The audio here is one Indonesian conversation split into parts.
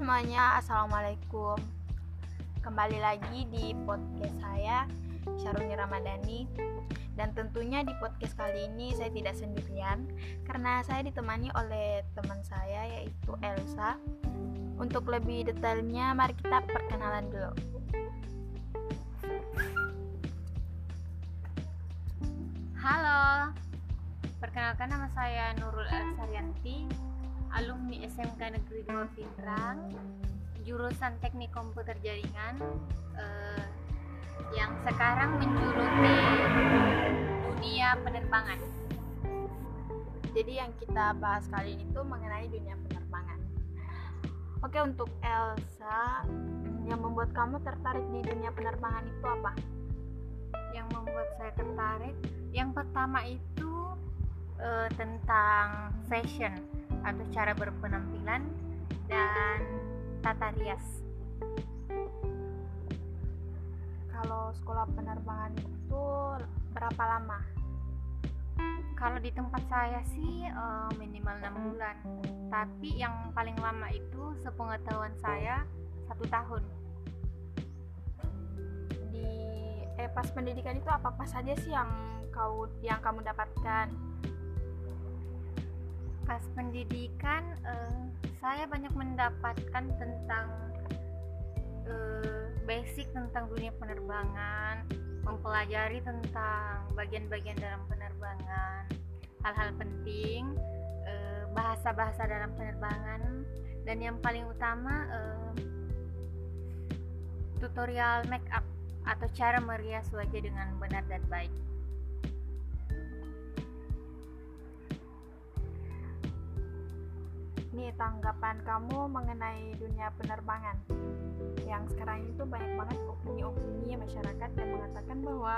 semuanya, Assalamualaikum. Kembali lagi di podcast saya, Syaruni Ramadhani. Dan tentunya di podcast kali ini saya tidak sendirian Karena saya ditemani oleh teman saya yaitu Elsa. Untuk lebih detailnya, mari kita perkenalan dulu. Halo, perkenalkan nama saya Nurul Elsarianti, alumni SMK Negeri 2 Pindrang, jurusan Teknik Komputer Jaringan, eh, yang sekarang menjuluti dunia penerbangan. Jadi yang kita bahas kali ini tuh mengenai dunia penerbangan Oke untuk Elsa, yang membuat kamu tertarik di dunia penerbangan itu apa? Yang membuat saya tertarik, yang pertama itu eh, tentang fashion atau cara berpenampilan dan tata rias. Kalau sekolah penerbangan itu berapa lama? Kalau di tempat saya sih eh, minimal enam bulan, tapi yang paling lama itu sepengetahuan saya satu tahun. Di eh pas pendidikan itu apa apa saja sih yang kau yang kamu dapatkan? Pas pendidikan eh, saya banyak mendapatkan tentang eh, basic tentang dunia penerbangan, mempelajari tentang bagian-bagian dalam penerbangan, hal-hal penting, eh, bahasa-bahasa dalam penerbangan, dan yang paling utama eh, tutorial make up atau cara merias wajah dengan benar dan baik. Nih tanggapan kamu mengenai dunia penerbangan yang sekarang itu banyak banget opini-opini masyarakat yang mengatakan bahwa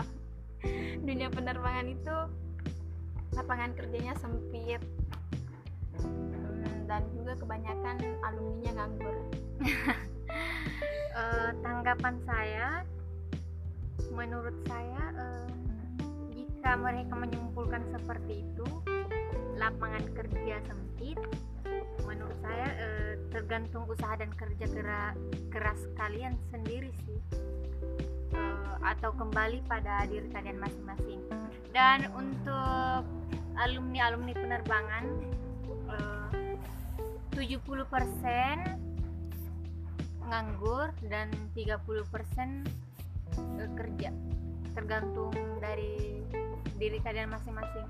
dunia penerbangan itu lapangan kerjanya sempit Hmm, dan juga kebanyakan alumninya nganggur. Eh, tanggapan saya, menurut saya, eh, jika mereka menyimpulkan seperti itu, lapangan kerja sempit, menurut saya eh, tergantung usaha dan kerja kera- keras kalian sendiri sih, Eh, atau kembali pada diri kalian masing-masing. Dan untuk alumni-alumni penerbangan, eh, 70% nganggur dan 30% eh, kerja. Tergantung dari diri kalian masing-masing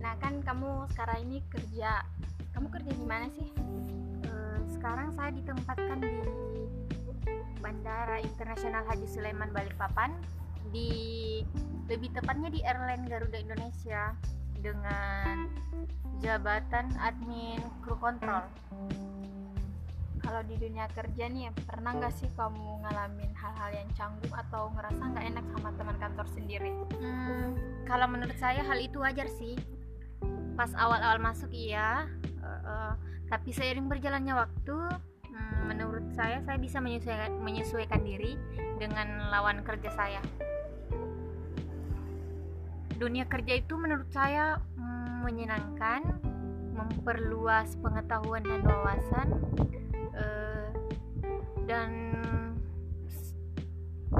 Nah kan kamu sekarang ini kerja, kamu kerja di mana sih? Eh, sekarang saya ditempatkan di Bandara Internasional Haji Sulaiman Balikpapan di lebih tepatnya di airline Garuda Indonesia dengan jabatan admin kru kontrol Kalau di dunia kerja nih, pernah nggak sih kamu ngalamin hal-hal yang canggung atau ngerasa nggak enak sama teman kantor sendiri? Hmm, kalau menurut saya hal itu wajar sih. Pas awal-awal masuk iya, eh, eh, tapi seiring berjalannya waktu, hmm, menurut saya saya bisa menyesuaikan, menyesuaikan diri dengan lawan kerja saya. Dunia kerja itu menurut saya hmm, menyenangkan, memperluas pengetahuan dan wawasan, eh, dan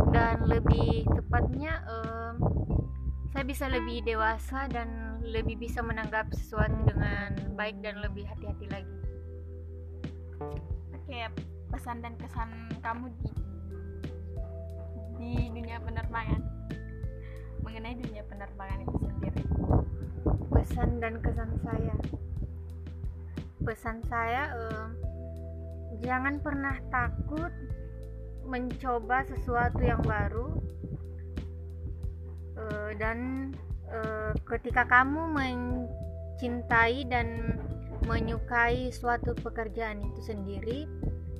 dan lebih tepatnya em, saya bisa lebih dewasa dan lebih bisa menanggapi sesuatu dengan baik dan lebih hati-hati lagi. Oke, pesan dan kesan kamu di di dunia penerbangan mengenai dunia penerbangan itu sendiri. Pesan dan kesan saya. Pesan saya em, jangan pernah takut mencoba sesuatu yang baru Eh, dan eh, ketika kamu mencintai dan menyukai suatu pekerjaan itu sendiri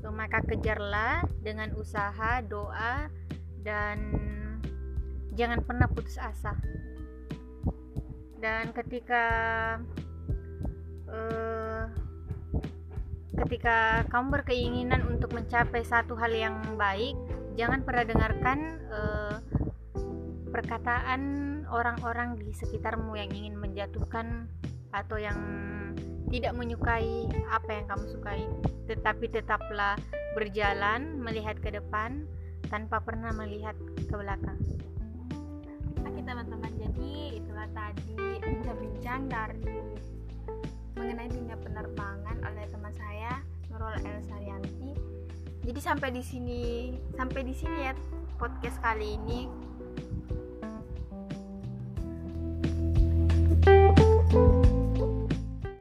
eh, maka kejarlah dengan usaha doa dan jangan pernah putus asa. Dan ketika ketika kamu berkeinginan untuk mencapai satu hal yang baik jangan pernah dengarkan eh, perkataan orang-orang di sekitarmu yang ingin menjatuhkan atau yang tidak menyukai apa yang kamu sukai, tetapi tetaplah berjalan melihat ke depan tanpa pernah melihat ke belakang. Oke teman-teman, jadi itulah tadi bincang-bincang dari mengenai dunia penerbangan oleh teman saya Nurul El Saryanti. Jadi sampai di sini, sampai di sini ya podcast kali ini